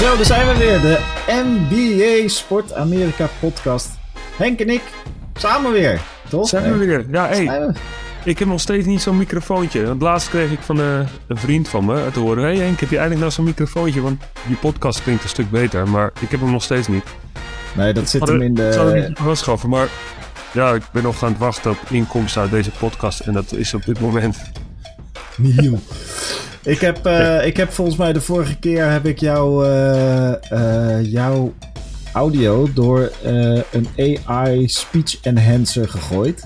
Zo, daar zijn we weer. De NBA Sport Amerika podcast. Henk en ik, samen weer. Toch? Zijn we weer? Ja, hey, we? ik heb nog steeds niet zo'n microfoontje. Want laatst kreeg ik van eh, een vriend van me te horen... Hé hey Henk, heb je eigenlijk nou zo'n microfoontje? Want je podcast klinkt een stuk beter, maar ik heb hem nog steeds niet. Nee, dat zit hem in Ik zal hem de... niet aanschaffen, maar... Ja, ik ben nog aan het wachten op inkomsten uit deze podcast. En dat is op dit moment... Nieuw. Ik heb, eh, ik heb volgens mij de vorige keer heb ik jou, eh, jouw audio door een AI speech enhancer gegooid.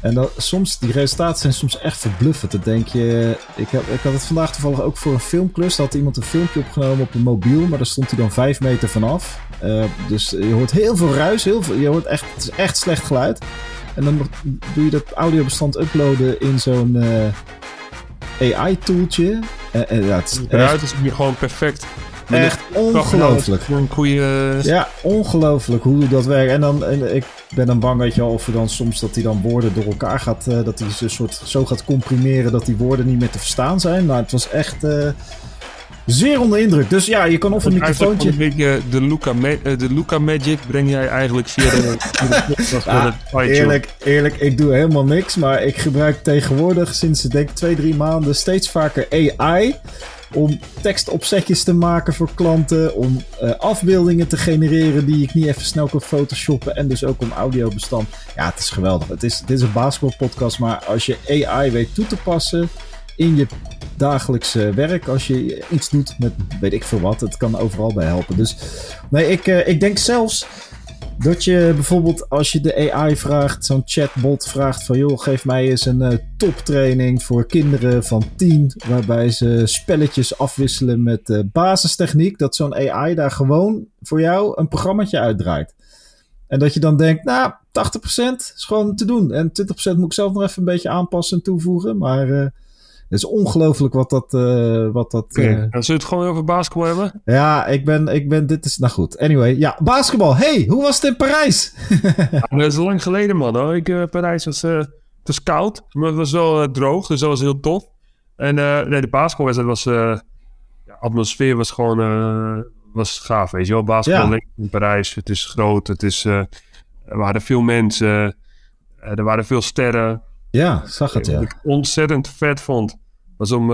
En dat, soms, die resultaten zijn soms echt verbluffend. Dan denk je, ik, heb, ik had het vandaag toevallig ook voor een filmklus. Daar had iemand een filmpje opgenomen op een mobiel, maar daar stond hij dan vijf meter vanaf. Dus je hoort heel veel ruis, heel veel, je hoort echt, het is echt slecht geluid. En dan doe je dat audiobestand uploaden in zo'n AI-tooltje. En, en ja, het is Eruit is hier gewoon perfect. Met echt ongelooflijk. Voor een goede... Ja, ongelooflijk hoe dat werkt. En dan, en ik ben dan bang, weet je wel, of er dan soms dat hij dan woorden door elkaar gaat, eh, dat hij ze soort zo gaat comprimeren dat die woorden niet meer te verstaan zijn. Maar het was echt eh, zeer onder indruk. Dus ja, je kan of een microfoontje. beetje de Luca, eh, de Luca Magic breng jij eigenlijk via de, Ah. Eerlijk, eerlijk, ik doe helemaal niks. Maar ik gebruik tegenwoordig sinds ik denk twee, drie maanden steeds vaker AI. Om tekstopzetjes te maken voor klanten. Om eh, afbeeldingen te genereren die ik niet even snel kan photoshoppen. En dus ook om audiobestand. Ja, het is geweldig. Het is, dit is een basketbalpodcast. Maar als je AI weet toe te passen in je dagelijkse werk. Als je iets doet met weet ik veel wat. Het kan overal bij helpen. Dus nee, ik, eh, ik denk zelfs dat je bijvoorbeeld als je de AI vraagt, zo'n chatbot vraagt van joh, geef mij eens een eh, toptraining voor kinderen van 10, waarbij ze spelletjes afwisselen met eh, basistechniek, dat zo'n AI daar gewoon voor jou een programmaatje uitdraait. En dat je dan denkt, nou, 80% is gewoon te doen. En 20% moet ik zelf nog even een beetje aanpassen en toevoegen. Maar het is ongelooflijk wat dat... eh, wat dat Oké, eh, zullen we het gewoon over basketbal hebben? ja, ik ben, ik ben, dit is, nou goed. Anyway, ja, basketbal. Hey, hoe was het in Parijs? Ja, dat is lang geleden, man. Hoor. Ik, eh, Parijs was, het was koud, maar het was wel droog, dus dat was heel tof. En nee, de basketbalwedstrijd was... ja, atmosfeer was gewoon... was gaaf, weet je wel. Basketbal Ja. in Parijs, het is groot, het is... er waren veel mensen, er waren veel sterren. Ja, zag het, ja. Wat ik ontzettend vet vond, was om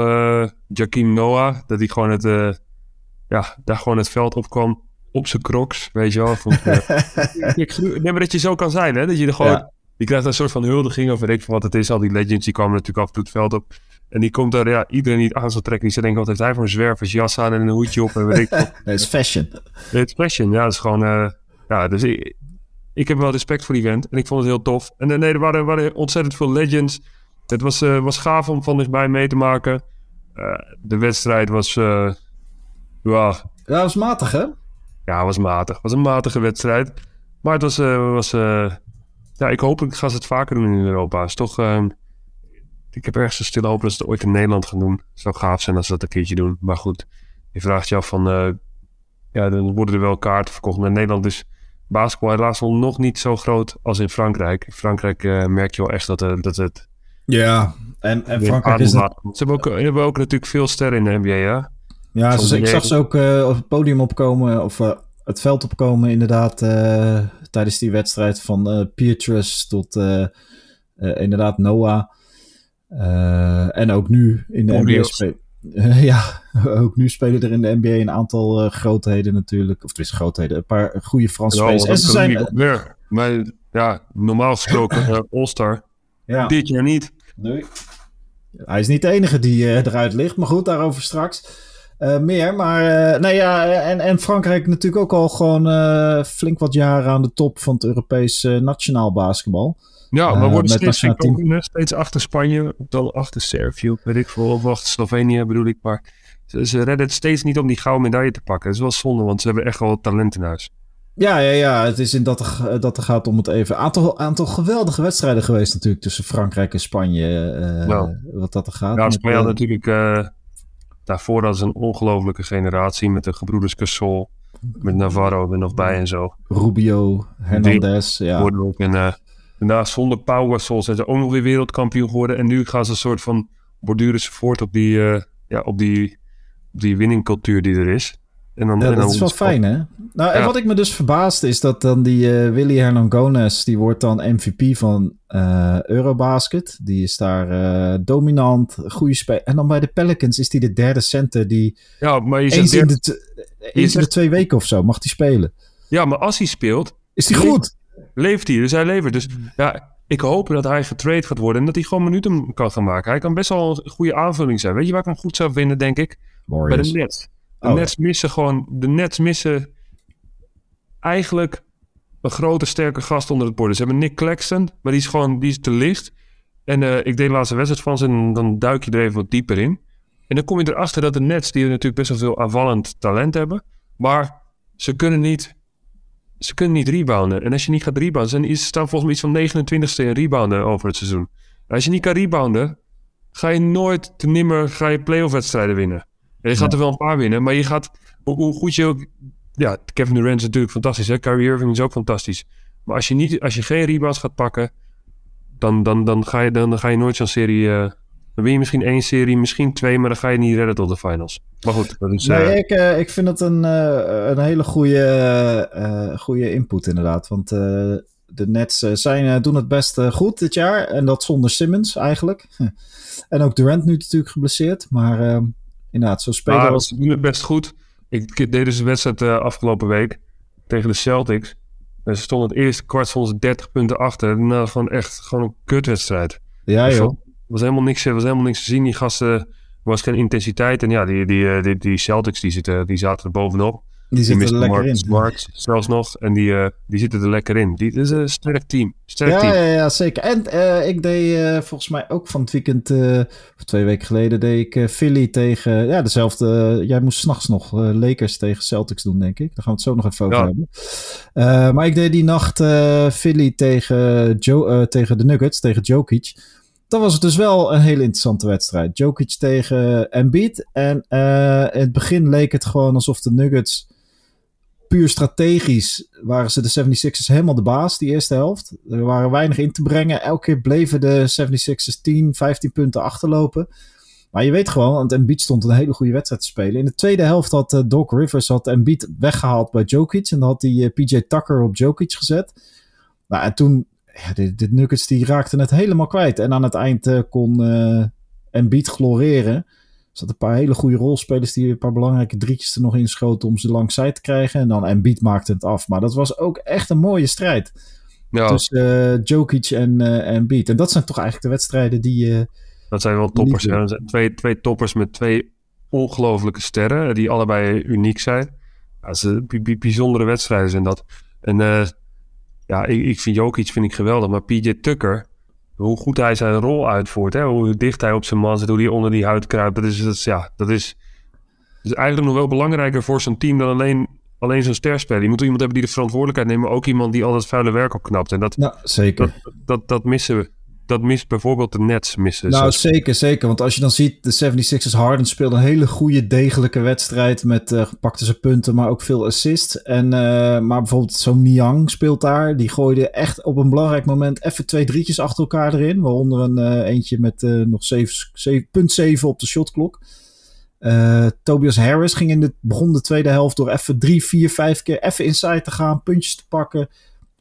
Jakim Noah, dat hij gewoon het, eh, ja, daar gewoon het veld op kwam, op zijn crocs, weet je wel. Vond, ik, eh, ik, nee, maar dat je zo kan zijn, hè, dat je er gewoon, Ja. je krijgt een soort van huldiging, of weet ik veel wat het is, al die legends, die kwamen natuurlijk af en toe het veld op. En die komt daar, ja, iedereen die het aan zal trekken, die zou denken, wat heeft hij voor een zwerversjas aan en een hoedje op en weet ik het is fashion. Het is fashion, ja, dat is gewoon... ja, dus ik, ik heb wel respect voor die event en ik vond het heel tof. En eh, nee, er waren, waren ontzettend veel legends. Het was, eh, was gaaf om van dichtbij mee te maken. Eh, de wedstrijd was... eh, ja, Ja, was matig, hè? ja, was matig. Was een matige wedstrijd. Maar het was... was ja, ik hoop, ik ga ze het vaker doen in Europa. Is toch... ehm, ik heb ergens een stille hoop dat ze het ooit in Nederland gaan doen. Het zou gaaf zijn als ze dat een keertje doen. Maar goed, je vraagt je af van... ja, dan worden er wel kaarten verkocht. Maar Nederland is basketbal helaas nog niet zo groot als in Frankrijk. In Frankrijk eh, merk je wel echt dat, eh, dat het... Ja. En, Frankrijk is... laat. Ze hebben ook, hebben ook natuurlijk veel sterren in de NBA, ja? Dus ik zag ze ook eh, op het podium opkomen, of het veld opkomen inderdaad, tijdens die wedstrijd van Pietrus tot inderdaad Noah. En ook nu in de NBA Ja, ook nu spelen er in de NBA een aantal eh, grootheden natuurlijk. Of tenminste grootheden, een paar goede Franse Ja, spelers. En ze zijn... niet. Maar ja, normaal gesproken eh, All-Star. ja. Dit jaar niet. Nee. Hij is niet de enige die eh, eruit ligt, maar goed, daarover straks. Eh, meer, maar eh, nee, ja, en, en Frankrijk natuurlijk ook al gewoon eh, flink wat jaren aan de top van het Europees eh, nationaal basketbal. Ja, maar worden met steeds, steeds achter Spanje, dan achter Servië, weet ik veel, of achter Slovenië bedoel ik. Maar ze, ze redden het steeds niet om die gouden medaille te pakken. Dat is wel zonde, want ze hebben echt wel talent in huis. Ja, ja, ja, het is in dat er, dat er gaat om het even. Aantal, aantal geweldige wedstrijden geweest natuurlijk tussen Frankrijk en Spanje. Nou. wat dat er gaat. Ja, Spanje had natuurlijk daarvoor als een ongelofelijke generatie met de gebroeders Gasol, met Navarro er nog bij en zo. Rubio, Hernandez, ja. En uh, daarna zonder Pau Gasol zijn ze ook nog weer wereldkampioen geworden. En nu gaan ze een soort van borduren ze voort op die, uh, ja, op die, op die winningcultuur die er is. En dan, Ja, en dan dat is wel fijn, hè? Nou, en Ja. wat ik me dus verbaasde is dat dan die eh, Willy Hernangomez, die wordt dan MVP van eh, Eurobasket. Die is daar eh, dominant, goede speler. En dan bij de Pelicans is die de derde center die Ja, maar je zegt eens, in de, eens in de twee weken of zo mag die spelen. ja, maar als hij speelt, Is Nee. goed? leeft hij. Dus hij levert. Dus ja, ik hoop dat hij getrade gaat worden en dat hij gewoon minuten kan gaan maken. Hij kan best wel een goede aanvulling zijn. Weet je waar ik hem goed zou vinden, denk ik? Bij de Nets. De Oh. Nets missen gewoon... De Nets missen eigenlijk een grote, sterke gast onder het bord. Ze hebben Nick Claxton, maar die is gewoon die is te licht. En eh, ik deed de laatste wedstrijd van ze en dan duik je er even wat dieper in. En dan kom je erachter dat de Nets, die natuurlijk best wel veel aanvallend talent hebben, maar ze kunnen niet, ze kunnen niet rebounden. En als je niet gaat rebounden, ze staan volgens mij iets van 29ste in rebounden over het seizoen. En als je niet kan rebounden, ga je nooit te nimmer ga je playoff wedstrijden winnen. Je gaat er wel een paar winnen, maar je gaat, hoe, hoe goed je ook, ja, Kevin Durant is natuurlijk fantastisch, hè? Kyrie Irving is ook fantastisch. Maar als je, niet, als je geen rebounds gaat pakken, dan, dan, dan, ga, je, dan, dan ga je nooit zo'n serie, eh, dan win je misschien één serie, misschien twee, maar dan ga je niet redden tot de finals. Maar goed, dat is... Nee, eh, ik, eh, ik vind het een, een hele goede, goede input inderdaad. Want de Nets zijn, doen het best goed dit jaar. En dat zonder Simmons eigenlijk. En ook Durant nu natuurlijk geblesseerd. Maar eh, inderdaad, zo spelen Maar ze doen het best goed. Ik, deed dus een wedstrijd eh, afgelopen week tegen de Celtics. En ze stonden het eerste kwart ze 30 punten achter. Nou, gewoon echt gewoon een kutwedstrijd. Ja Er joh. was helemaal niks, er was helemaal niks te zien. Die gasten, er was geen intensiteit. En ja, die, die, eh, die, die Celtics die, zitten, die zaten er bovenop. Die zitten er lekker in. Smart zelfs nog. En die, eh, die zitten er lekker in. Die, dit is een sterk team. Sterk Ja, team. ja, ja, zeker. En eh, ik deed eh, volgens mij ook van het weekend, of twee weken geleden, deed ik Philly tegen, ja, dezelfde. jij moest s'nachts nog Lakers tegen Celtics doen, denk ik. Daar gaan we het zo nog even over Ja. hebben. Maar ik deed die nacht Philly tegen, Joe, tegen de Nuggets, tegen Jokic. Dan was het dus wel een hele interessante wedstrijd. Jokic tegen Embiid. En in het begin leek het gewoon alsof de Nuggets puur strategisch waren ze de 76ers helemaal de baas, die eerste helft. Er waren weinig in te brengen. Elke keer bleven de 76ers 10, 15 punten achterlopen. Maar je weet gewoon, want Embiid stond een hele goede wedstrijd te spelen. In de tweede helft had eh, Doc Rivers had Embiid weggehaald bij Jokic. En dan had hij eh, PJ Tucker op Jokic gezet. Nou, en toen, ja, de, Nuggets die raakten het helemaal kwijt. En aan het eind eh, kon Embiid gloreren. Er zaten een paar hele goede rolspelers die een paar belangrijke drietjes er nog in schoten om ze langs zij te krijgen. En dan Embiid maakte het af. Maar dat was ook echt een mooie strijd Ja, tussen eh, Jokic en eh Embiid. En dat zijn toch eigenlijk de wedstrijden die... eh, dat zijn wel toppers. Zijn twee, twee toppers met twee ongelofelijke sterren. Die allebei uniek zijn. Ja, bijzondere wedstrijden zijn dat. En ja, ik, ik vind Jokic vind ik geweldig. Maar PJ Tucker, hoe goed hij zijn rol uitvoert. Hè? Hoe dicht hij op zijn man zit. Hoe hij onder die huid kruipt. Dat is, dat is, ja, dat is, dat is eigenlijk nog wel belangrijker voor zo'n team dan alleen, alleen zo'n sterspeler. Je moet iemand hebben die de verantwoordelijkheid neemt. Maar ook iemand die al het vuile werk opknapt. En dat, nou, zeker. dat, dat, dat missen we. Dat mist bijvoorbeeld de Nets missen. Nou, zeker, zeker. Want als je dan ziet, de 76ers Harden speelde een hele goede, degelijke wedstrijd. Met eh pakte ze punten, maar ook veel assists. En, eh, maar bijvoorbeeld zo'n Niang speelt daar. Die gooide echt op een belangrijk moment even twee drietjes achter elkaar erin. Waaronder een eh, eentje met nog 7,7 op de shotklok. Tobias Harris ging in de, begon de tweede helft door even drie, vier, vijf keer even inside te gaan. Puntjes te pakken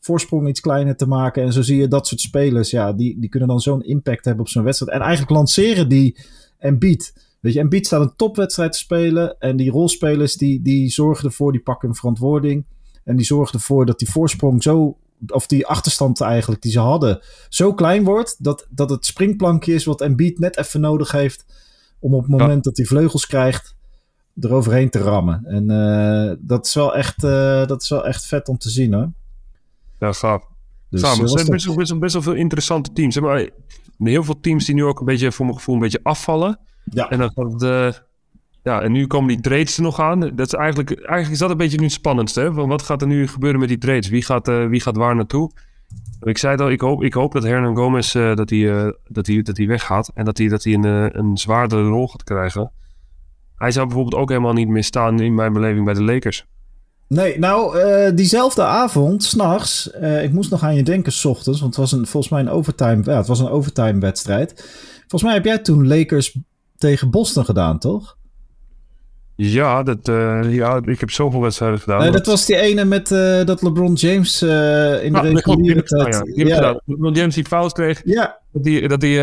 voorsprong iets kleiner te maken. En zo zie je dat soort spelers, ja, die, die kunnen dan zo'n impact hebben op zo'n wedstrijd. En eigenlijk lanceren die Embiid. Weet je, Embiid staat een topwedstrijd te spelen. En die rolspelers, die, die zorgen ervoor, die pakken een verantwoording. En die zorgen ervoor dat die voorsprong zo, of die achterstand eigenlijk die ze hadden, zo klein wordt. Dat, dat het springplankje is wat Embiid net even nodig heeft. Om op het moment dat hij vleugels krijgt, eroverheen te rammen. En eh, dat, is wel echt, eh, dat is wel echt vet om te zien hoor. Ja, gaaf. Dus, Samen. Er zijn best, wel- best, wel- best wel veel interessante teams. hè, Maar heel veel teams die nu ook een beetje, voor mijn gevoel, een beetje afvallen. ja. En dan gaat het, eh, ja, en nu komen die trades er nog aan. Dat is eigenlijk, eigenlijk is dat een beetje nu het spannendste. Hè? Van wat gaat er nu gebeuren met die trades? Wie gaat, eh, wie gaat waar naartoe? Ik zei het al, ik hoop, ik hoop dat Hernan Gomez eh, dat hij, eh, dat hij, dat hij weggaat. En dat hij, dat hij een, een zwaardere rol gaat krijgen. Hij zou bijvoorbeeld ook helemaal niet meer staan in mijn beleving bij de Lakers. Nee, nou, eh, diezelfde avond, s'nachts, eh ik moest nog aan je denken, s ochtends, want het was een, volgens mij een overtime, ja, het was een overtime wedstrijd. Volgens mij heb jij toen Lakers tegen Boston gedaan, toch? Ja, dat, uh, ja, ik heb zoveel wedstrijden gedaan. Uh, dat was die ene met uh, dat LeBron James in de ah, reguliere tijd. Ja, ja. LeBron James die fout kreeg. Ja. Dat, die, dat, die,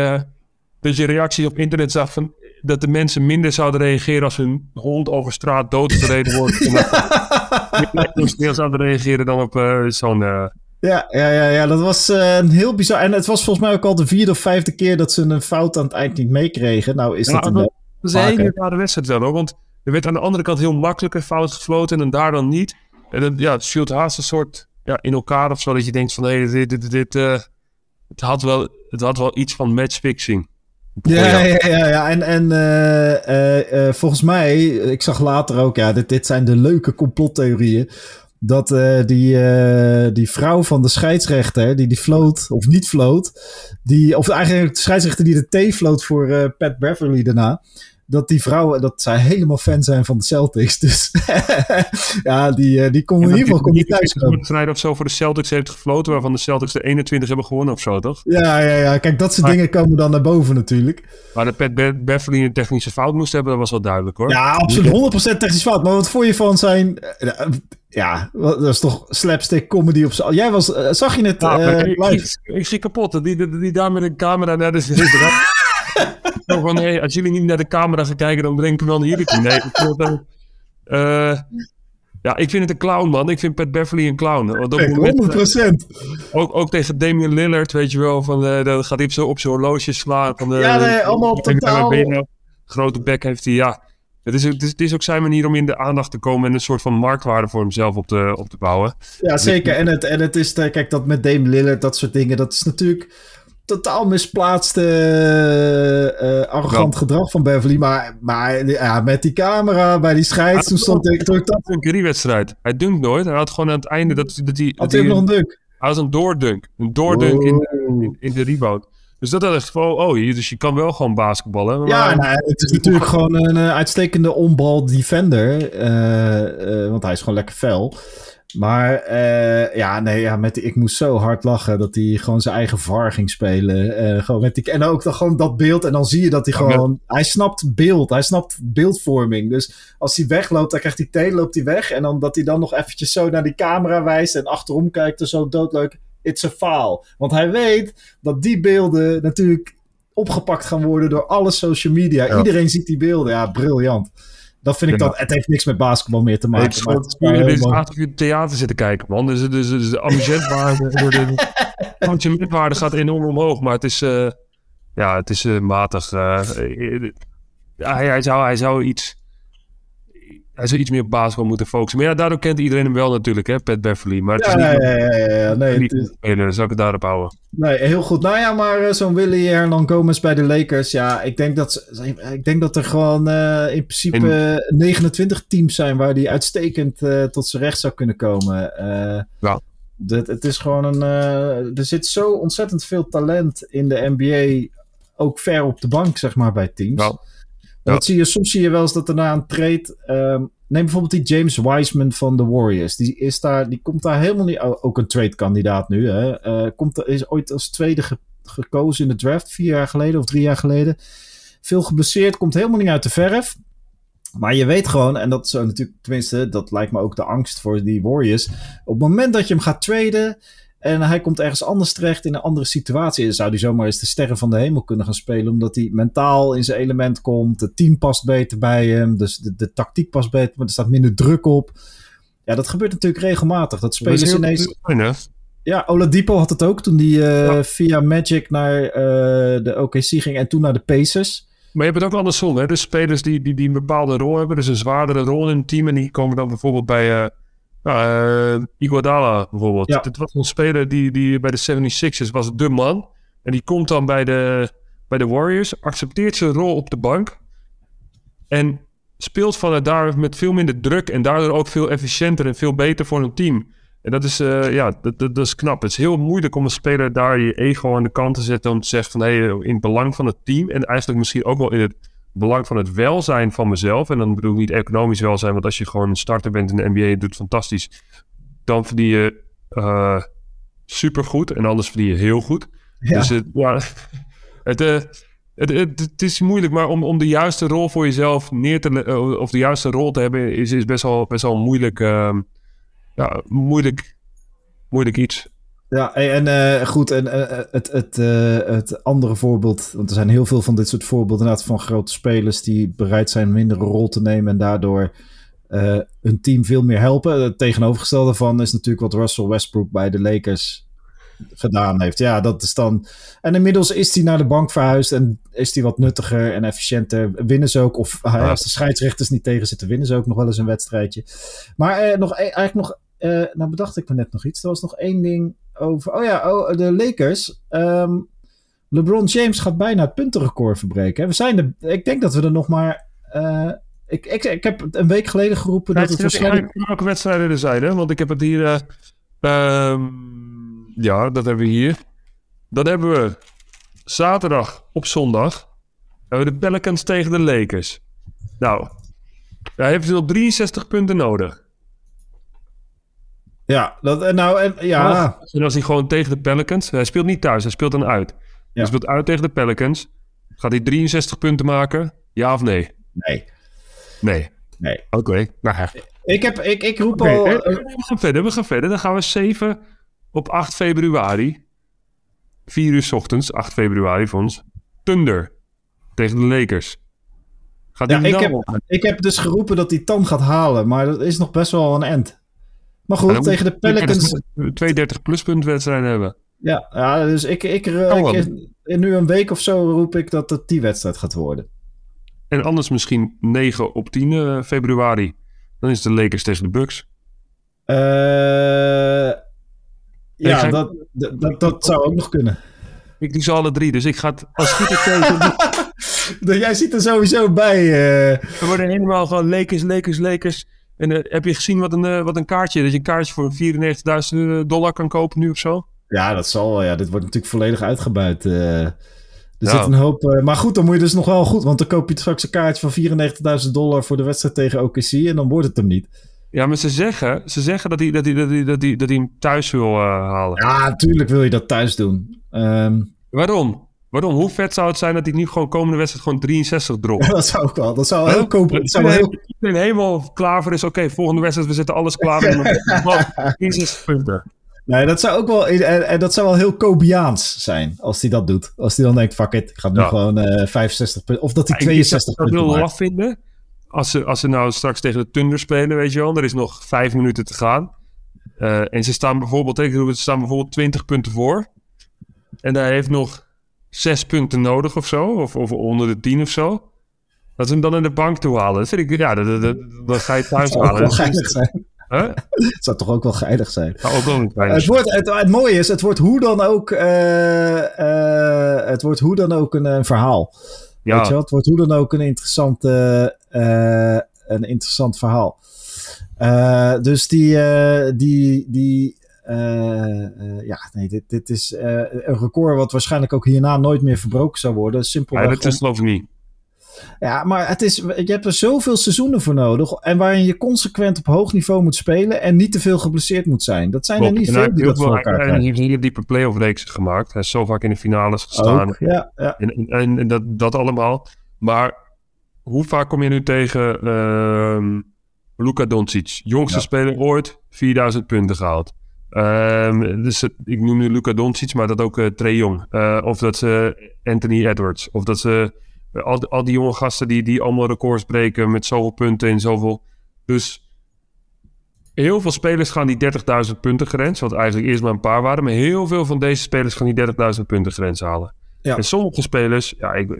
dat je reactie op internet zag van dat de mensen minder zouden reageren als hun hond over straat doodgereden wordt. en dat zouden reageren dan op zo'n... Ja, ja, ja, ja, dat was een heel bizar. En het was volgens mij ook al de vierde of vijfde keer dat ze een fout aan het eind niet meekregen. Nou is dat een... Dat is een hele rare wedstrijd wel hoor, want er werd aan de andere kant heel makkelijk een fout gefloten en daar dan niet. En dan, ja, het viel haast een soort ja, in elkaar of zo. Dat je denkt van, hé, dit, dit, dit, uh, het, had wel, het had wel iets van matchfixing. Ja, ja, ja, ja, en, en uh, uh, volgens mij, ik zag later ook, ja, dit, dit zijn de leuke complottheorieën. Dat die, die vrouw van de scheidsrechter, die die floot, of niet floot, die, of eigenlijk de scheidsrechter die de T floot voor Pat Beverly daarna, dat die vrouwen, dat zij helemaal fan zijn van de Celtics. Dus ja, die, eh, die komen in ieder geval kom thuis komen. of zo voor de Celtics heeft gefloten, waarvan de Celtics de 21 hebben gewonnen of zo, toch? Ja, ja, ja. Kijk, dat soort dingen komen dan naar boven natuurlijk. Maar dat Pat Be Beverly een technische fout moest hebben, dat was wel duidelijk hoor. Ja, absoluut. 100% technische fout. Maar wat voor je van zijn... Eh, ja, dat is toch slapstick comedy op zo. Jij was, uh, zag je het? Ja, uh, ik, ik, ik, zie kapot. Die, die, die, daar met een camera naar de Van, hey, als jullie niet naar de camera gaan kijken, dan breng ik hem wel naar jullie toe. Nee, ik vind het, uh, ja, ik vind het een clown, man. Ik vind Pat Beverly een clown. Want op moment, 100%. Ook, ook tegen Damian Lillard, weet je wel. Van, uh, dan gaat hij zo op zijn horloge slaan. Van, uh, ja, nee, allemaal totaal. Nou? Grote bek heeft hij, ja. Het is, het, is, het is ook zijn manier om in de aandacht te komen en een soort van marktwaarde voor hemzelf op te, op te bouwen. Ja, zeker. En het, en het is, kijk, dat met Dame Lillard, dat soort dingen, dat is natuurlijk totaal misplaatste, uh, arrogant gedrag van Beverly. Maar, maar ja, met die camera bij die scheids, toen stond ik... Dat... Een wedstrijd. Hij dunkt nooit. Hij had gewoon aan het einde dat, dat hij... Had hij nog een dunk? Hij was een doordunk. Een doordunk in, in, in, de rebound. Dus dat is gewoon, oh, dus je kan wel gewoon basketballen. Maar... Ja, nou, het is natuurlijk gewoon een uitstekende onbal defender. Uh, want hij is gewoon lekker fel. Maar uh, ja, nee, ja, met die, ik moest zo hard lachen dat hij gewoon zijn eigen VAR ging spelen. Uh, gewoon met die, en ook dan gewoon dat beeld. En dan zie je dat hij gewoon... Hij snapt beeld. Hij snapt beeldvorming. Dus als hij wegloopt, dan krijgt hij thee, loopt hij weg. En dan dat hij dan nog eventjes zo naar die camera wijst en achterom kijkt. Dus zo doodleuk. It's a foul. Want hij weet dat die beelden natuurlijk opgepakt gaan worden door alle social media. Iedereen ziet die beelden. Ja, briljant. Dat vind ik dan. Het heeft niks met basketbal meer te maken. Het is gewoon het is aardig je theater zitten kijken, man. Dus, dus, dus de amusentwaarde, de amusementwaarde gaat enorm omhoog. Maar het is, uh, ja, het is uh, matig. Uh, hij, hij, zou, hij zou iets hij zou iets meer op basketbal moeten focussen. Maar ja, daardoor kent iedereen hem wel natuurlijk, hè, Pat Beverly. Maar het is ja, niet ja, ja, ja, ja. Nee, niet is... speler, zou ik het daarop houden. Nee, heel goed. Nou ja, maar uh, zo'n Willy Hernan Gomez bij de Lakers, ja, ik denk dat, ik denk dat er gewoon uh, in principe in... 29 teams zijn waar die uitstekend uh, tot zijn recht zou kunnen komen. ja. Dat, het is gewoon een. er zit zo ontzettend veel talent in de NBA, ook ver op de bank, zeg maar, bij teams. Ja. Dat zie je, soms zie je wel eens dat er na een trade. Um, neem bijvoorbeeld die James Wiseman van de Warriors. Die, is daar, die komt daar helemaal niet. Ook een trade-kandidaat nu. Hè, uh, komt, is ooit als tweede gekozen in de draft. Vier jaar geleden of drie jaar geleden. Veel geblesseerd. Komt helemaal niet uit de verf. Maar je weet gewoon, en dat is natuurlijk, tenminste, dat lijkt me ook de angst voor die Warriors. Op het moment dat je hem gaat traden, en hij komt ergens anders terecht in een andere situatie. Dan zou hij zomaar eens de sterren van de hemel kunnen gaan spelen. Omdat hij mentaal in zijn element komt. Het team past beter bij hem. Dus de, de tactiek past beter. Maar er staat minder druk op. Ja, dat gebeurt natuurlijk regelmatig. Dat spelers ineens... Ja, Oladipo had het ook toen hij uh, via Magic naar uh, de OKC ging en toen naar de Pacers. Maar je hebt het ook andersom, hè? Dus spelers die, die, die een bepaalde rol hebben, dus een zwaardere rol in het team. En die komen dan bijvoorbeeld bij, uh, uh, Iguodala bijvoorbeeld. Ja. Het was een speler die, die bij de 76ers was de man. En die komt dan bij de, bij de Warriors, accepteert zijn rol op de bank. En speelt vanuit daar met veel minder druk en daardoor ook veel efficiënter en veel beter voor een team. En dat is, uh, ja, dat, dat, dat, is knap. Het is heel moeilijk om een speler daar je ego aan de kant te zetten om te zeggen van hé, hey, in het belang van het team en eigenlijk misschien ook wel in het belang van het welzijn van mezelf. En dan bedoel ik niet economisch welzijn, want als je gewoon een starter bent in de NBA, doet fantastisch. Dan verdien je uh, supergoed en anders verdien je heel goed. Ja. Dus het, ja, het, uh, Het, het, het is moeilijk, maar om, om de juiste rol voor jezelf neer te... eh, of de juiste rol te hebben, is, is best wel, best wel moeilijk... ehm, ja, moeilijk, moeilijk iets. Ja, en eh, goed, en eh, het, het, eh, het andere voorbeeld, want er zijn heel veel van dit soort voorbeelden inderdaad van grote spelers die bereid zijn een mindere rol te nemen en daardoor eh, hun team veel meer helpen. Het tegenovergestelde van is natuurlijk wat Russell Westbrook bij de Lakers gedaan heeft. Ja, dat is dan. En inmiddels is hij naar de bank verhuisd en is hij wat nuttiger en efficiënter. Winnen ze ook, of ah, ja, als de scheidsrechters niet tegen zitten, winnen ze ook nog wel eens een wedstrijdje. Maar eh, nog, e- eigenlijk nog, eh, nou bedacht ik me net nog iets. Er was nog één ding over. Oh ja, oh, de Lakers. Ehm, LeBron James gaat bijna het puntenrecord verbreken. We zijn er, ik denk dat we er nog maar. eh, ik, ik, ik heb een week geleden geroepen dat het waarschijnlijk. Welke wedstrijden er zijn, hè? Want ik heb het hier... eh, ehm, ja, dat hebben we hier. Dan hebben we zaterdag op zondag... hebben we de Pelicans tegen de Lakers. Nou, daar heeft hij nog 63 punten nodig. Ja, dat, nou, en, ja. En als hij gewoon tegen de Pelicans... Hij speelt niet thuis, hij speelt dan uit. Hij speelt uit tegen de Pelicans. Gaat hij 63 punten maken? Ja of nee? Nee. Nee. Nee. Oké. Nou, ja. Ik, heb, ik, ik roep al. eh, eh, we gaan verder, we gaan verder. Dan gaan we 7 op 8 februari. 4 uur 's ochtends, 8 februari voor ons. Thunder tegen de Lakers. Gaat ja, ik, nou heb, ik heb dus geroepen dat hij Tan gaat halen, maar dat is nog best wel een end. Maar goed, tegen de Pelicans. dus we 32 pluspunt wedstrijden hebben. Ja, ja dus ik, ik, wel. ik- in nu een week of zo roep ik dat het die wedstrijd gaat worden. En anders misschien 9 op 10 eh, februari. Dan is de Lakers tegen de Bucks. Eh, ja, ga- dat, dat, dat, zou ook nog kunnen. Ik die ze alle drie, dus ik ga het als goed is tegen. Jij zit er sowieso bij. eh. We worden helemaal gewoon Lakers, Lakers, Lakers. En eh, heb je gezien wat een, eh, wat een kaartje, dat je een kaartje voor 94.000 dollar kan kopen nu of zo? Ja, dat zal wel. Ja, dit wordt natuurlijk volledig uitgebuit. eh. er zit een hoop. eh, maar goed, dan moet je dus nog wel goed. Want dan koop je straks een kaartje van 94.000 dollar voor de wedstrijd tegen OKC. En dan wordt het hem niet. Ja, maar ze zeggen, ze zeggen dat hij, dat hij, dat hij, dat hij, dat hij hem thuis wil eh, halen. Ja, natuurlijk wil je dat thuis doen. Ehm, Waarom? Waarom? Hoe vet zou het zijn dat hij nu gewoon komende wedstrijd gewoon 63 dropt? dat zou ook wel. Dat zou heel kopen. Dat zou wel heel, Iedereen helemaal klaar voor is. Oké, volgende wedstrijd, we zetten alles klaar. En dan 63 punten. nee, dat zou ook wel. En, en dat zou wel heel Kobiaans zijn. Als hij dat doet. Als hij dan denkt: fuck it. Ik ga nu Ja. gewoon eh 65 punten. Of dat hij Ik- ik 62 zou het punten heel laf vinden. Als ze, als ze nou straks tegen de Thunder spelen, weet je wel. Er is nog vijf minuten te gaan. Eh, en ze staan bijvoorbeeld, tegen, ze staan bijvoorbeeld 20 punten voor. En hij heeft nog zes punten nodig of zo. Of, of onder de 10 of zo. Dat ze hem dan in de bank toe halen. Dat vind ik, ja, dat, dat, dat, dat ga je thuis Dat zou halen. geinig zijn. Huh? Het zou toch ook wel geinig zijn. Nou, ook wel Het, wordt, het, het mooie is, het wordt hoe dan ook, eh, eh, het wordt hoe dan ook een, een verhaal. Ja. Weet je wel? Het wordt hoe dan ook een interessant, eh, eh, een interessant verhaal. Dus die, die, die ja, nee, dit, dit is eh, een record wat waarschijnlijk ook hierna nooit meer verbroken zou worden. Ja, Simpelweg. dat is geloof ik niet. Ja, maar het is, je hebt er zoveel seizoenen voor nodig. En waarin je consequent op hoog niveau moet spelen. En niet te veel geblesseerd moet zijn. Dat zijn er niet En hij veel die dat voor elkaar en krijgen. Hij heeft die playoff reeks gemaakt. Hij is zo vaak in de finales gestaan. Ook, ja, ja. En, en, en dat, dat allemaal. Maar hoe vaak kom je nu tegen ehm Luka Doncic? Jongste Ja. speler ooit, 4000 punten gehaald. Ehm, dus het- ik noem nu Luka Doncic, maar dat ook eh Trae Young. Eh, of dat ze Anthony Edwards. Of dat ze eh, al, die- al die jonge gasten die, die allemaal records breken met zoveel punten en zoveel. Dus heel veel spelers gaan die 30.000 punten grens. Wat eigenlijk eerst maar een paar waren. Maar heel veel van deze spelers gaan die 30.000 punten grens halen. Ja. En sommige spelers, ja, ik,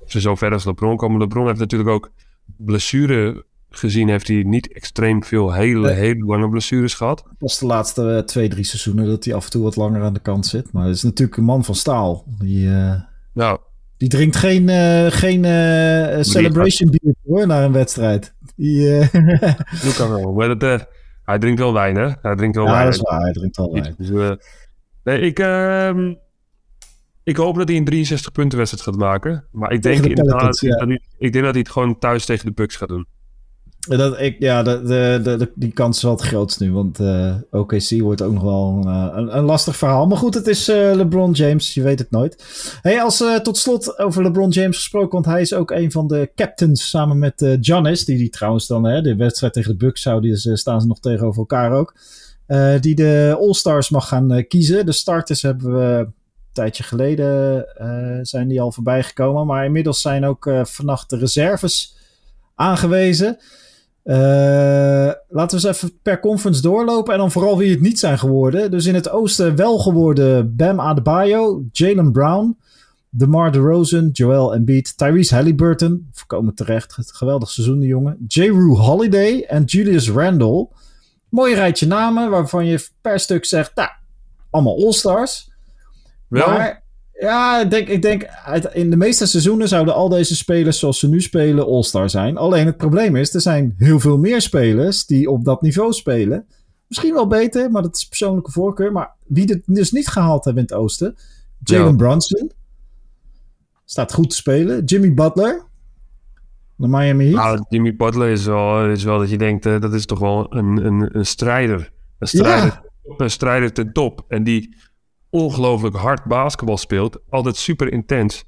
of ze zo ver als LeBron komen. LeBron heeft natuurlijk ook blessure gezien. Heeft hij niet extreem veel hele, Nee. hele lange blessures gehad. Pas de laatste eh, twee, drie seizoenen dat hij af en toe wat langer aan de kant zit. Maar het is natuurlijk een man van staal. Die, eh, Nou, die drinkt geen, eh, geen celebration beer hoor, naar een wedstrijd. Die, wel. Maar dat, eh, hij drinkt wel wijn, hè? Hij drinkt wel ja, wijn. dat is waar. Hij drinkt wel wijn. Dus, nee, ik, ehm, ik hoop dat hij een 63 punten wedstrijd gaat maken. Maar ik denk, de inderdaad Pelicans, ja. dat hij, ik denk dat hij het gewoon thuis tegen de Bucks gaat doen. Dat, ja, die kans is wel het nu. Want uh, OKC wordt ook nog wel een, een, lastig verhaal. Maar goed, het is uh, LeBron James. Je weet het nooit. Hey, als uh, tot slot over LeBron James gesproken. Want hij is ook een van de captains samen met uh, Giannis. Die, die trouwens dan, hè, de wedstrijd tegen de Bucks zouden, dus, staan ze nog tegenover elkaar ook. die de All-Stars mag gaan kiezen. De starters hebben we tijdje geleden zijn die al voorbij gekomen. Maar inmiddels zijn ook vannacht de reserves aangewezen. Uh, laten we eens even per conference doorlopen. En dan vooral wie het niet zijn geworden. Dus in het oosten wel geworden Bam Adebayo, Jalen Brown, DeMar DeRozan, Joel Embiid, Tyrese Halliburton. Voorkomen terecht. Geweldig seizoen, die jongen. J. Rue Holiday en Julius Randle. Mooi rijtje namen waarvan je per stuk zegt, nou, allemaal All-Stars. Wel? Maar ja, ik denk, ik denk in de meeste seizoenen zouden al deze spelers zoals ze nu spelen All-Star zijn. Alleen het probleem is, er zijn heel veel meer spelers die op dat niveau spelen. Misschien wel beter, maar dat is persoonlijke voorkeur. Maar wie het dus niet gehaald hebben in het oosten. Jalen Brunson. Staat goed te spelen. Jimmy Butler. De Miami Heat. Nou, Jimmy Butler is wel, is wel dat je denkt, uh, dat is toch wel een, een, een strijder. Een strijder, ja. een strijder ten top. En die ongelooflijk hard basketbal speelt. Altijd super intens.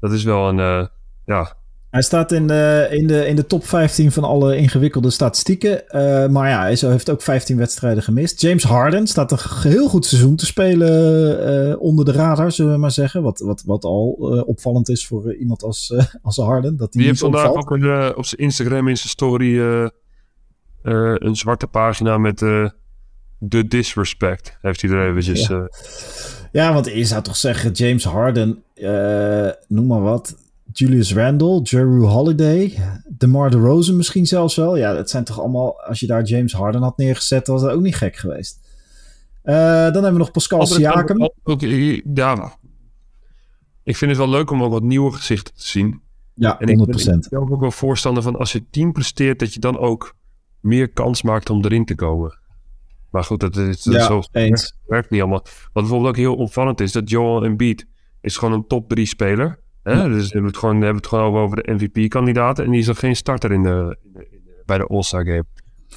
Dat is wel een, uh, ja... Hij staat in de, in, de, in de top 15 van alle ingewikkelde statistieken. Uh, maar ja, hij heeft ook 15 wedstrijden gemist. James Harden staat een heel goed seizoen te spelen uh, onder de radar, zullen we maar zeggen. Wat, wat, wat al opvallend is voor iemand als, als Harden. Dat die, die heeft vandaag opvalt. ook een, op zijn Instagram in zijn story een zwarte pagina met de disrespect heeft hij er eventjes... Ja. Uh... ja, want je zou toch zeggen James Harden, uh, noem maar wat... Julius Randle, Jeru Holiday, DeMar DeRozan misschien zelfs wel. Ja, dat zijn toch allemaal... Als je daar James Harden had neergezet, was dat ook niet gek geweest. Uh, dan hebben we nog Pascal Siakam. Ja, ik vind het wel leuk om ook wat nieuwe gezichten te zien. Ja, 100%. En ik ben ook wel voorstander van als je team presteert, dat je dan ook meer kans maakt om erin te komen. Maar goed, dat is ja, zo eens. werkt niet allemaal. Wat bijvoorbeeld ook heel opvallend is, dat Joel Embiid is gewoon een top 3 speler. Hè? Ja. Dus we hebben, het gewoon, we hebben het gewoon over de MVP-kandidaten. En die is nog geen starter in de, in de, in de bij de All-Star Game.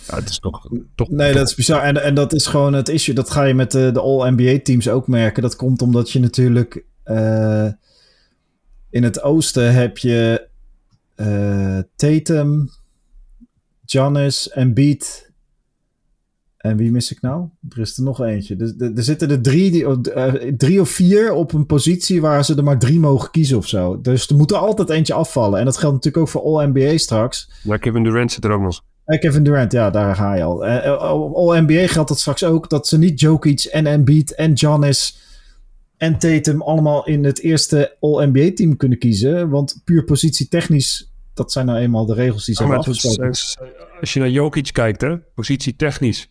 Ja, het is toch, toch nee, dat is bizar. En, en dat is gewoon het issue. Dat ga je met de, de All-NBA-teams ook merken. Dat komt omdat je natuurlijk... Uh, in het oosten heb je uh, Tatum, Giannis, Embiid... En wie mis ik nou? Er is er nog eentje. Er, er, er zitten er drie, die, uh, drie of vier op een positie waar ze er maar drie mogen kiezen of zo. Dus er moet er altijd eentje afvallen. En dat geldt natuurlijk ook voor All-NBA straks. Maar Kevin Durant zit er ook nog. Uh, Kevin Durant, ja, daar ga je al. Uh, All-NBA geldt dat straks ook. Dat ze niet Jokic en Embiid en Giannis en Tatum allemaal in het eerste All-NBA-team kunnen kiezen. Want puur positietechnisch, dat zijn nou eenmaal de regels die ze hebben afgesproken. Als je naar Jokic kijkt, hè, positietechnisch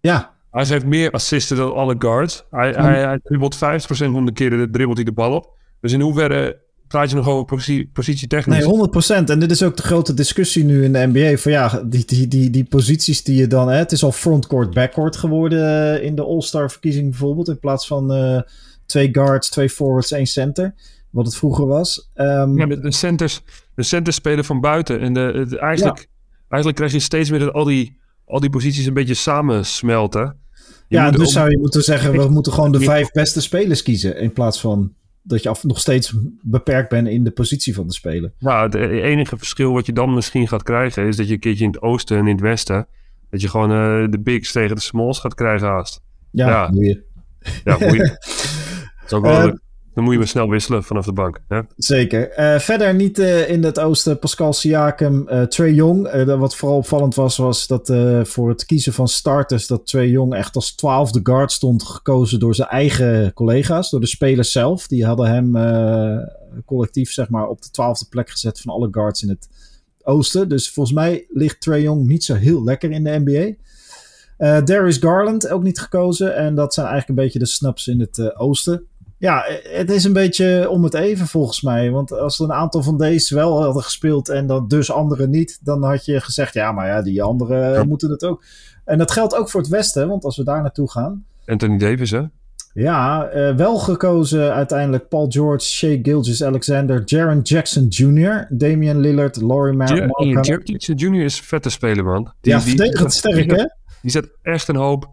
ja. Hij heeft meer assisten dan alle guards. Hij, hij, hij dribbelt 50% van de keren dribbelt hij de bal op. Dus in hoeverre praat je nog over positie, positietechnisch? Nee, 100%. En dit is ook de grote discussie nu in de NBA. Van ja, die, die, die, die posities die je dan... Hè, het is al frontcourt, backcourt geworden eh, in de All-Star verkiezing bijvoorbeeld. In plaats van uh, twee guards, twee forwards, één center. Wat het vroeger was. Um, ja, de centers, de centers spelen van buiten. En de, de eigenlijk, ja. eigenlijk krijg je steeds meer dat al die al die posities een beetje samensmelten. Je ja, dus zou je moeten zeggen, we moeten gewoon de vijf beste spelers kiezen. In plaats van dat je af, nog steeds beperkt bent in de positie van de speler. Nou, het enige verschil wat je dan misschien gaat krijgen... is dat je een keertje in het oosten en in het westen... dat je gewoon uh, de bigs tegen de smalls gaat krijgen haast. Ja, ja. boeien. Ja, boeien. dat is ook wel uh, dan moet je maar snel wisselen vanaf de bank. Hè? Zeker. Uh, verder niet uh, in het oosten Pascal Siakam, uh, Trey Young. wat vooral opvallend was, was dat voor het kiezen van starters... dat Trey Young echt als twaalfde guard stond gekozen door zijn eigen collega's. Door de spelers zelf. Die hadden hem collectief zeg maar, op de twaalfde plek gezet van alle guards in het oosten. Dus volgens mij ligt Trey Young niet zo heel lekker in de NBA. Darius Garland ook niet gekozen. En dat zijn eigenlijk een beetje de snaps in het oosten. Ja, het is een beetje om het even volgens mij. Want als er een aantal van deze wel hadden gespeeld en dan dus anderen niet, dan had je gezegd, ja, maar ja, die anderen moeten het ook. En dat geldt ook voor het Westen, want als we daar naartoe gaan. Anthony Davis, hè? Ja, uh, wel gekozen uiteindelijk Paul George, Shea Gilgis Alexander, Jaron Jackson Jr., Damian Lillard, Laurie Mar Jaron Jackson Jr. is een vette speler, man. Die, ja, verdedigend sterk, hè? Die zet echt een hoop,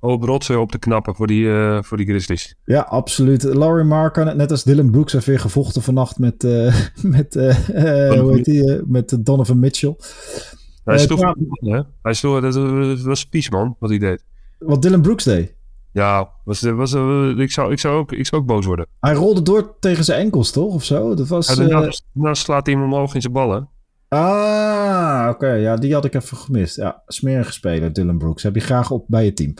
hoop rotsen op te knappen voor die, uh, voor die Grizzlies. Ja, absoluut. Laurie Mark, net als Dylan Brooks, heeft weer gevochten vannacht met, uh, met, hoe heet die, met Donovan Mitchell. Hij toch, hè? Hij toch, dat was pies, man, wat hij deed. Wat Dylan Brooks deed? Ja, was, was, ik, zou, ik, zou ook, ik zou ook boos worden. Hij rolde door tegen zijn enkels, toch? Of zo? Dat was, ja, daarna, slaat hij hem omhoog in zijn ballen. Ah, oké. Ja, die had ik even gemist. Ja, smerige speler, Dylan Brooks. Heb je graag op bij je team.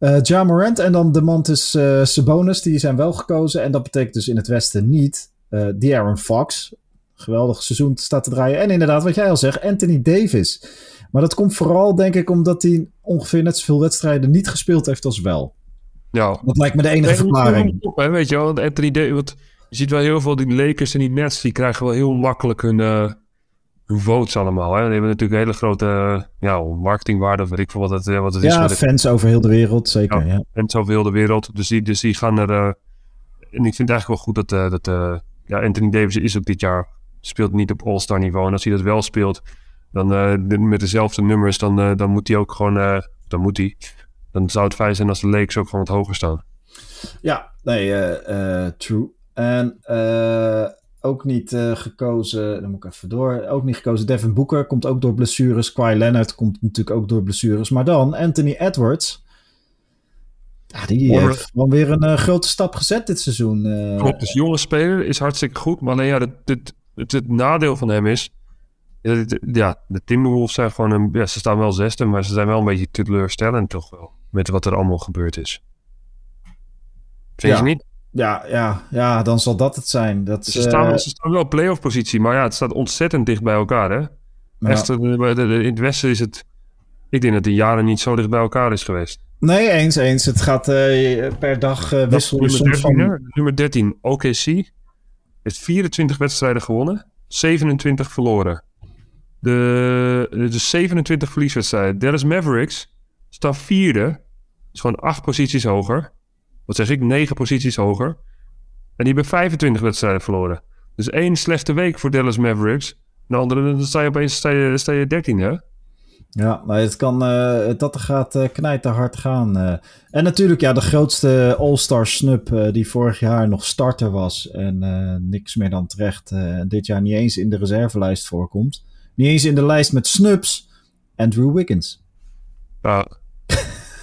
Uh, ja Morant en dan de Mantis uh, Sabonis, die zijn wel gekozen. En dat betekent dus in het westen niet uh, die Aaron Fox. Geweldig seizoen staat te draaien. En inderdaad, wat jij al zegt, Anthony Davis. Maar dat komt vooral, denk ik, omdat hij ongeveer net zoveel wedstrijden niet gespeeld heeft als wel. Ja. Dat lijkt me de enige verklaring. Op, hè, weet je wel, Anthony Davis, je ziet wel heel veel, die Lakers en die Nets, die krijgen wel heel makkelijk hun, uh, hun votes allemaal. Hè. Die hebben natuurlijk een hele grote uh, ja, marketingwaarde, weet ik veel wat het, eh, wat het ja, is. Ja, fans over heel de wereld, zeker. Ja, ja. Fans over heel de wereld, dus die, dus die gaan er... Uh, en ik vind het eigenlijk wel goed dat, dat ja, Anthony Davis is ook dit jaar, speelt niet op all-star niveau. En als hij dat wel speelt, dan met dezelfde nummers, dan, dan moet hij ook gewoon, dan moet hij dan zou het fijn zijn als de Lakers ook gewoon wat hoger staan. Ja, nee, uh, uh, true. En uh, ook niet gekozen, dan moet ik even door, ook niet gekozen Devin Booker, komt ook door blessures. Kawhi Leonard komt natuurlijk ook door blessures. Maar dan Anthony Edwards, ja, die heeft gewoon weer een grote stap gezet dit seizoen. Klopt, dus jonge speler is hartstikke goed. Maar ja, het, het, het, het nadeel van hem is, ja, de Timberwolves zijn gewoon een, ja, ze staan wel zesde, maar ze zijn wel een beetje teleurstellend toch wel met wat er allemaal gebeurd is. Vind ja. je niet? Ja, ja, ja, dan zal dat het zijn. Dat, ze, staan, uh, ze staan wel playoff positie, maar ja, het staat ontzettend dicht bij elkaar, hè? Ja. Echt, in het westen is het... Ik denk dat de jaren niet zo dicht bij elkaar is geweest. Nee, eens, eens. Het gaat uh, per dag uh, wisselen. Nummer 13, van... nummer 13, OKC, heeft 24 wedstrijden gewonnen, 27 verloren. De, de 27 verlieswedstrijden. Dallas Mavericks staat vierde. is gewoon acht posities hoger. Wat zeg ik? Negen posities hoger. En die hebben 25 wedstrijden verloren. Dus één slechte week voor Dallas Mavericks. De andere, dan sta je opeens sta je, sta je 13, hè? Ja, maar het kan, uh, dat gaat uh, knijten hard gaan. Uh. En natuurlijk, ja, de grootste All-Star snub die vorig jaar nog starter was. En niks meer dan terecht dit jaar niet eens in de reservelijst voorkomt. Niet eens in de lijst met snubs. Andrew Wiggins. Ja.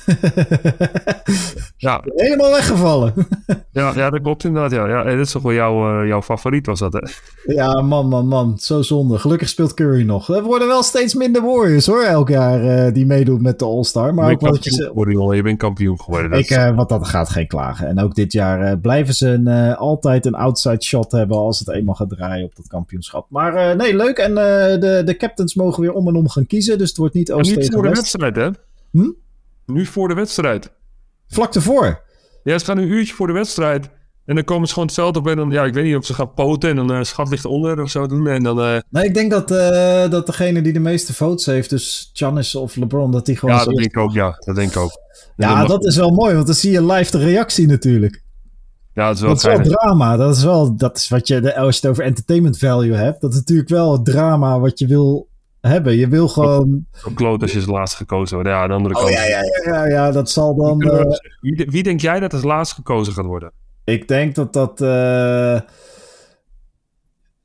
ja. Helemaal weggevallen. ja, ja, dat klopt inderdaad. Ja. Ja, dat is toch wel jouw, uh, jouw favoriet, was dat, hè? Ja, man, man, man. Zo zonde. Gelukkig speelt Curry nog. Er worden wel steeds minder Warriors, hoor, elk jaar uh, die meedoet met de All-Star. Maar ook wat je... Worden, je bent kampioen geworden. Ik, uh, wat dat gaat geen klagen. En ook dit jaar blijven ze een, altijd een outside shot hebben als het eenmaal gaat draaien op dat kampioenschap. Maar nee, leuk. En de, de captains mogen weer om en om gaan kiezen. Dus het wordt niet Oost. Niet voor de wedstrijd, hè? Hm? Nu voor de wedstrijd. Vlak ervoor? Ja, ze gaan een uurtje voor de wedstrijd. En dan komen ze gewoon het veld op en dan, ja, ik weet niet of ze gaan poten en dan uh, schat ligt onder of zo doen. En dan, uh... Nee, ik denk dat, uh, dat degene die de meeste votes heeft, dus Giannis of LeBron, dat die gewoon... Ja, dat denk ik ook, ja. Dat denk ik ook. Ja, mag... dat is wel mooi, want dan zie je live de reactie natuurlijk. Ja, dat is wel, dat is wel drama. Dat is wel, dat is wat je, als je het over entertainment value hebt, dat is natuurlijk wel het drama wat je wil hebben. Je wil gewoon... Zo kloot als je als laatst gekozen wordt. Ja, aan de andere kant. Oh, ja, ja, ja, ja, ja, dat zal dan... Uh... Wie, wie, denk jij dat als laatst gekozen gaat worden? Ik denk dat dat uh,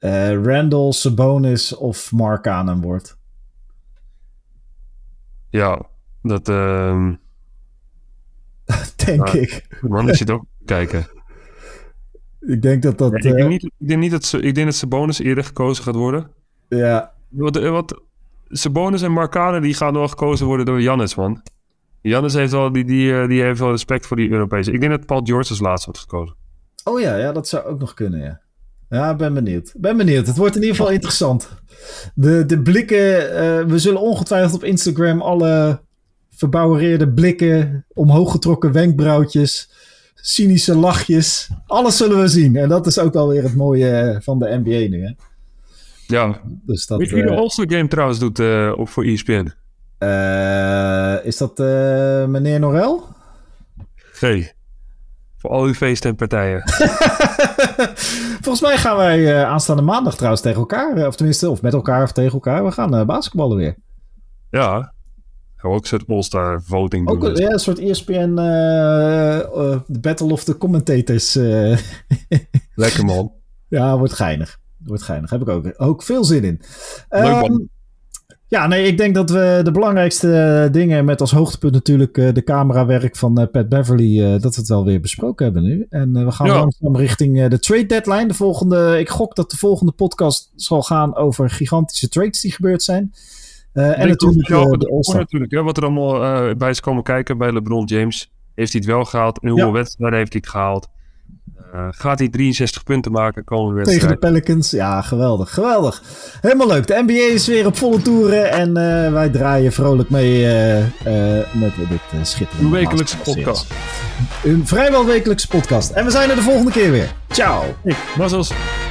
uh, Randall, Sabonis of Mark Cannon wordt. Ja, dat... Uh... denk ik. Man, ik zit ook kijken. Ik denk dat dat... Ja, ik, denk niet, ik, denk niet dat, ik denk dat Sabonis eerder gekozen gaat worden. Ja. Wat, wat, Sabonis en Markane die gaan wel gekozen worden door Jannis, man. Jannis heeft wel, die, die, die heeft wel respect voor die Europese. Ik denk dat Paul George als laatste wordt gekozen. Oh ja, ja, dat zou ook nog kunnen, ja. Ja, ben benieuwd. Ben benieuwd. Het wordt in ieder geval interessant. De, de blikken, uh, we zullen ongetwijfeld op Instagram alle verbouwereerde blikken, omhoog getrokken wenkbrauwtjes, cynische lachjes, alles zullen we zien. En dat is ook alweer het mooie van de NBA nu, hè. Ja. Dus dat, Weet je wie de All-Star Game trouwens doet uh, op voor ESPN? Uh, is dat uh, meneer Norel? G. Voor al uw feesten en partijen. Volgens mij gaan wij aanstaande maandag trouwens tegen elkaar. Of tenminste, of met elkaar of tegen elkaar. We gaan basketballen weer. Ja. Gaan we ook een soort All-Star voting doen. Ook, ja, een soort ESPN Battle of the Commentators. Lekker man. Ja, wordt geinig. Wordt geinig. Heb ik ook, ook veel zin in. Leuk man. Um, ja, nee, ik denk dat we de belangrijkste dingen met als hoogtepunt natuurlijk uh, de camerawerk van uh, Pat Beverly, dat we het wel weer besproken hebben nu. En we gaan ja. langzaam richting de trade deadline. De volgende, ik gok dat de volgende podcast zal gaan over gigantische trades die gebeurd zijn. en natuurlijk ja, de natuurlijk, ja, wat er allemaal bij is komen kijken bij LeBron James. Heeft hij het wel gehaald? En hoeveel ja. wedstrijden heeft hij het gehaald? Uh, gaat hij 63 punten maken komende wedstrijd? Tegen de Pelicans, ja, geweldig, geweldig. Helemaal leuk. De NBA is weer op volle toeren en uh, wij draaien vrolijk mee uh, met dit schitterende... Een wekelijkse podcast. Een vrijwel wekelijkse podcast. En we zijn er de volgende keer weer. Ciao. Hey,